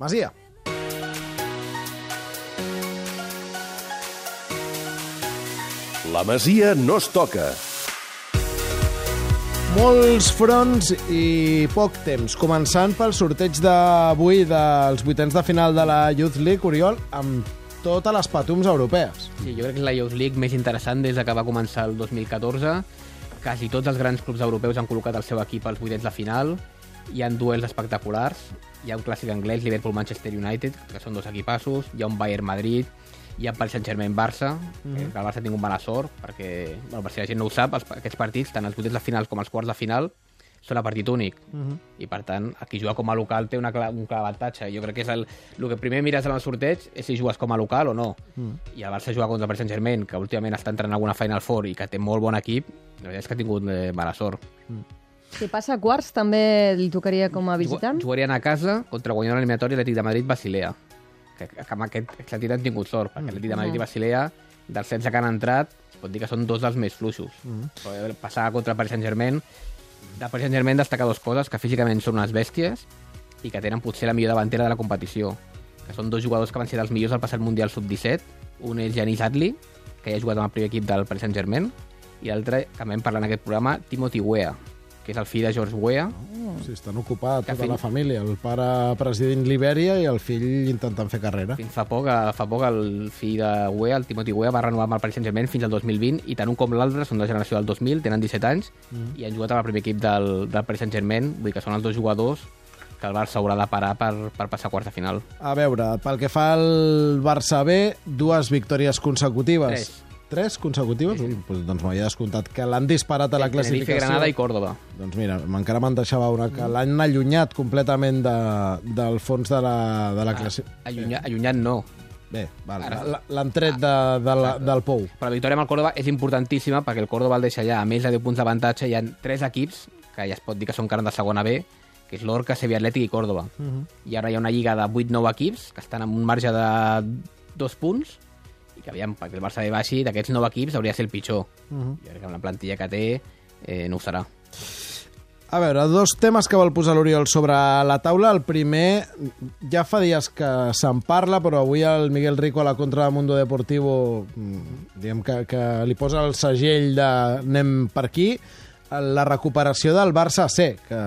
Masia. La Masia no es toca. Molts fronts i poc temps. Començant pel sorteig d'avui dels vuitens de final de la Youth League, Oriol, amb totes les patums europees. Sí, jo crec que és la Youth League més interessant des de que va començar el 2014. Quasi tots els grans clubs europeus han col·locat el seu equip als vuitens de final. Hi han duels espectaculars. Hi ha un clàssic anglès, Liverpool-Manchester United, que són dos equipassos. Hi ha un Bayern-Madrid, hi ha Paris Saint-Germain-Barça, mm -hmm. que el Barça ha tingut mala sort, perquè, bueno, per si la gent no ho sap, els, aquests partits, tant els vuitens de final com els quarts de final, són a partit únic. Uh -huh. I, per tant, aquí jugar com a local té una, un clar avantatge. Jo crec que és el, el que primer mires en el sorteig és si jugues com a local o no. Uh -huh. I el Barça jugar contra el Paris Saint-Germain, que últimament està entrant alguna Final Four i que té molt bon equip, la veritat és que ha tingut eh, mala sort. Uh -huh. Si passa a quarts, també li tocaria com a visitant? Jugarien a casa contra guanyar l'eliminatori l'Atlètic de Madrid-Basilea que, que amb aquest Atlètic han tingut sort, perquè l'Atlètic de Madrid i Basilea, dels 16 que han entrat, es pot dir que són dos dels més fluixos. Mm. -hmm. Passar contra el Paris Saint-Germain, de Paris Saint-Germain destacar dues coses, que físicament són unes bèsties i que tenen potser la millor davantera de la competició, que són dos jugadors que van ser dels millors al passat Mundial Sub-17, un és Janis Adli, que ja ha jugat amb el primer equip del Paris Saint-Germain, i l'altre, que vam parlar en aquest programa, Timothy Weah, que és el fill de George Weah. Oh. Sí, estan ocupats tota fill... la família. El pare president Libèria i el fill intentant fer carrera. Fins fa poc, fa poc el fill de Weah, el Timothy Weah, va renovar amb el Paris Saint-Germain fins al 2020 i tant un com l'altre són de la generació del 2000, tenen 17 anys mm. i han jugat amb el primer equip del, del Paris Saint-Germain, vull dir que són els dos jugadors que el Barça haurà de parar per, per passar a quarts de final. A veure, pel que fa al Barça B, dues victòries consecutives. Tres Tres consecutives? Sí, sí. Pues, doncs m'havia descomptat que l'han disparat a la classificació. Tenerife, Granada i Córdoba. Doncs mira, encara me'n deixava una, que mm. l'han allunyat completament de, del fons de la, de la classificació. Ah, allunyat, allunyat no. Bé, l'han tret de, de la, del pou. Però la victòria amb el Córdoba és importantíssima perquè el Córdoba el deixa allà, a més de 10 punts d'avantatge, hi ha tres equips que ja es pot dir que són carn de segona B, que és l'Orca, Sevilla Atlètic i Córdoba. Uh mhm. -huh. I ara hi ha una lliga de 8-9 equips que estan amb un marge de dos punts i que aviam, perquè el Barça ve baixi, d'aquests nou equips hauria de ser el pitjor. Uh -huh. Jo crec que amb la plantilla que té eh, no ho serà. A veure, dos temes que vol posar l'Oriol sobre la taula. El primer, ja fa dies que se'n parla, però avui el Miguel Rico a la contra de Mundo Deportivo mm, diguem que, que li posa el segell de anem per aquí. La recuperació del Barça C, que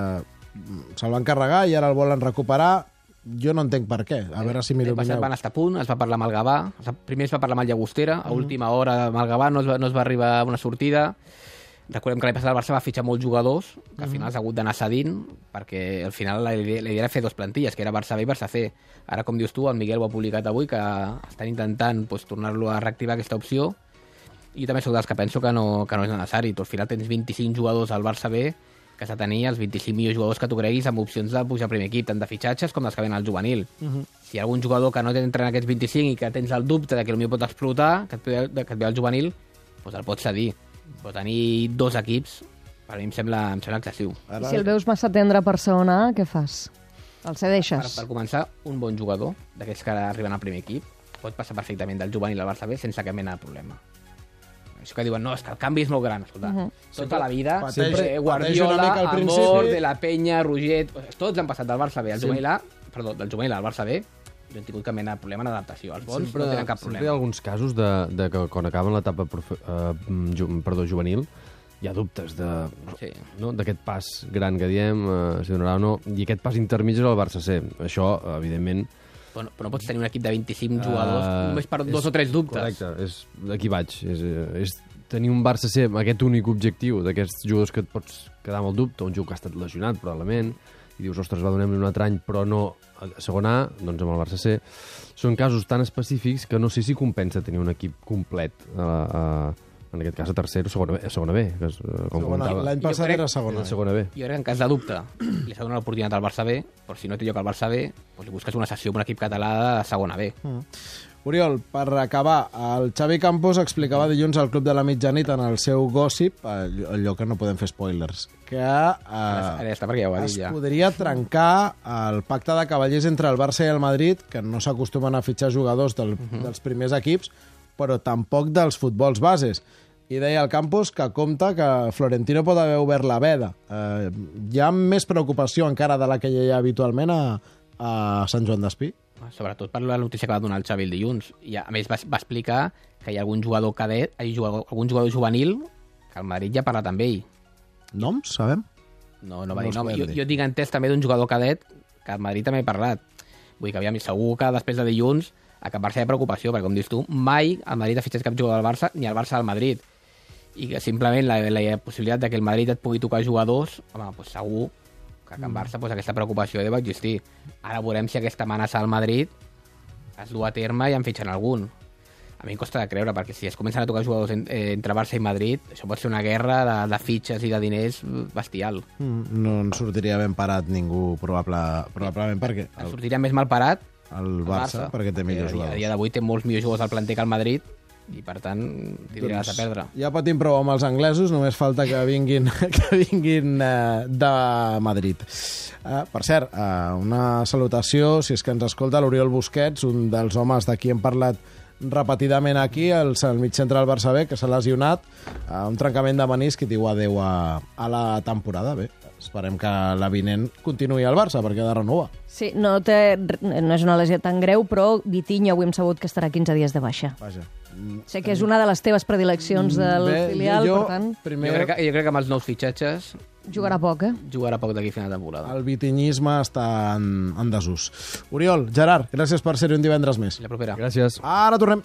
se'l van carregar i ara el volen recuperar jo no entenc per què. A veure si m'il·lumineu. Van estar a punt, es va parlar amb el Gavà. Primer es va parlar amb el Llagostera, a mm. última hora amb el Gavà no es va, no es va arribar a una sortida. Recordem que l'any passat el Barça va fitxar molts jugadors, que al final s'ha hagut d'anar cedint, perquè al final la idea, la idea era fer dos plantilles, que era Barça B i Barça C. Ara, com dius tu, el Miguel ho ha publicat avui, que estan intentant pues, tornar-lo a reactivar aquesta opció, i també sóc dels que penso que no, que no és necessari. Tu al final tens 25 jugadors al Barça B, que s'ha de tenir els 25 millors jugadors que tu creguis amb opcions de pujar al primer equip, tant de fitxatges com dels que venen al juvenil. Uh -huh. Si hi ha algun jugador que no entra en aquests 25 i que tens el dubte de que potser pot explotar, que et, ve, que et ve al juvenil, doncs el pots cedir. Però tenir dos equips, per mi em sembla, em sembla excessiu. Ara... I si el veus massa tendre per segona A, què fas? El cedeixes? Per, per començar, un bon jugador, d'aquests que arriben al primer equip, pot passar perfectament del juvenil al Barça B sense cap mena de problema. Això que diuen, no, és que el canvi és molt gran. Escolta, uh -huh. tota la vida, sempre Guardiola, Amor, De la Penya, Roget... Tots han passat del Barça B al sí. juvenil A, perdó, del juvenil al Barça B, no han tingut cap mena de problema d'adaptació. Els bons sempre, no tenen cap problema. Sempre hi ha alguns casos de, de que quan acaben l'etapa uh, ju, perdó, juvenil hi ha dubtes de, sí. no, d'aquest pas gran que diem, uh, si donarà o no, i aquest pas intermig és el Barça C. Això, evidentment, Bueno, però no pots tenir un equip de 25 jugadors uh, només per dos és, o tres dubtes. Correcte, és, aquí vaig. És, és tenir un Barça C amb aquest únic objectiu d'aquests jugadors que et pots quedar amb el dubte, un jugador que ha estat lesionat, probablement, i dius, ostres, va donem-li un altre any, però no a segona A, doncs amb el Barça C. Són casos tan específics que no sé si compensa tenir un equip complet a, a, en aquest cas a tercera o segona, segona B. Que és, eh, com L'any passat crec, era segona. Era segona B. Jo crec que en cas de dubte li s'ha donat l'oportunitat al Barça B, però si no té lloc al Barça B, doncs li busques una sessió amb un equip català de segona B. Mm. Oriol, per acabar, el Xavi Campos explicava dilluns al Club de la Mitjanit en el seu gossip, allò que no podem fer spoilers, que eh, ara està, perquè ja ho es ja. podria trencar el pacte de cavallers entre el Barça i el Madrid, que no s'acostumen a fitxar jugadors del, uh mhm. -huh. dels primers equips, però tampoc dels futbols bases. I deia el Campos que compta que Florentino pot haver obert la veda. Eh, hi ha més preocupació encara de la que hi ha habitualment a, a Sant Joan d'Espí. Sobretot per la notícia que va donar el Xavi el dilluns. I a més va, va explicar que hi ha algun jugador cadet, hi ha jugador, algun jugador juvenil que el Madrid ja ha parlat amb ell. Noms, sabem? No, no va No dir nom. Jo, jo tinc entès també d'un jugador cadet que al Madrid també he parlat. Vull dir que aviam, segur que després de dilluns acabar-se de preocupació, perquè com dius tu, mai el Madrid ha fitxat cap jugador del Barça ni el Barça del Madrid. I que simplement la, la possibilitat de que el Madrid et pugui tocar jugadors, home, doncs segur que a Can Barça doncs, aquesta preocupació deu existir. Ara veurem si aquesta amenaça al Madrid es du a terme i en fitxen algun. A mi em costa de creure, perquè si es comencen a tocar jugadors en, eh, entre Barça i Madrid, això pot ser una guerra de, de fitxes i de diners bestial. Mm, No en sortiria ben parat ningú, probable, probablement perquè El... el, Sortiria més mal parat el Barça, perquè té millors dia- A jugadors. dia d'avui té molts millors jugadors al planter que el Madrid i, per tant, tindria doncs... a perdre. Ja patim prou amb els anglesos, només falta que vinguin, que vinguin eh, de Madrid. Eh, per cert, eh, una salutació, si és que ens escolta, l'Oriol Busquets, un dels homes de qui hem parlat repetidament aquí, el, el mig centre del Barça B, que s'ha lesionat, eh, un trencament de menisc i diu adeu a, a la temporada. Bé, esperem que la vinent continuï al Barça, perquè ha de renovar. Sí, no, té, no és una lesió tan greu, però Vitinho avui hem sabut que estarà 15 dies de baixa. Vaja. Sé que és una de les teves predileccions del Bé, filial, jo, per tant, primer, Jo crec, que, jo crec que amb els nous fitxatges jugarà poc, eh? jugarà poc d'aquí a final de temporada. el vitinyisme està en, en desús. Oriol, Gerard, gràcies per ser-hi un divendres més. La propera. Gràcies. Ara tornem.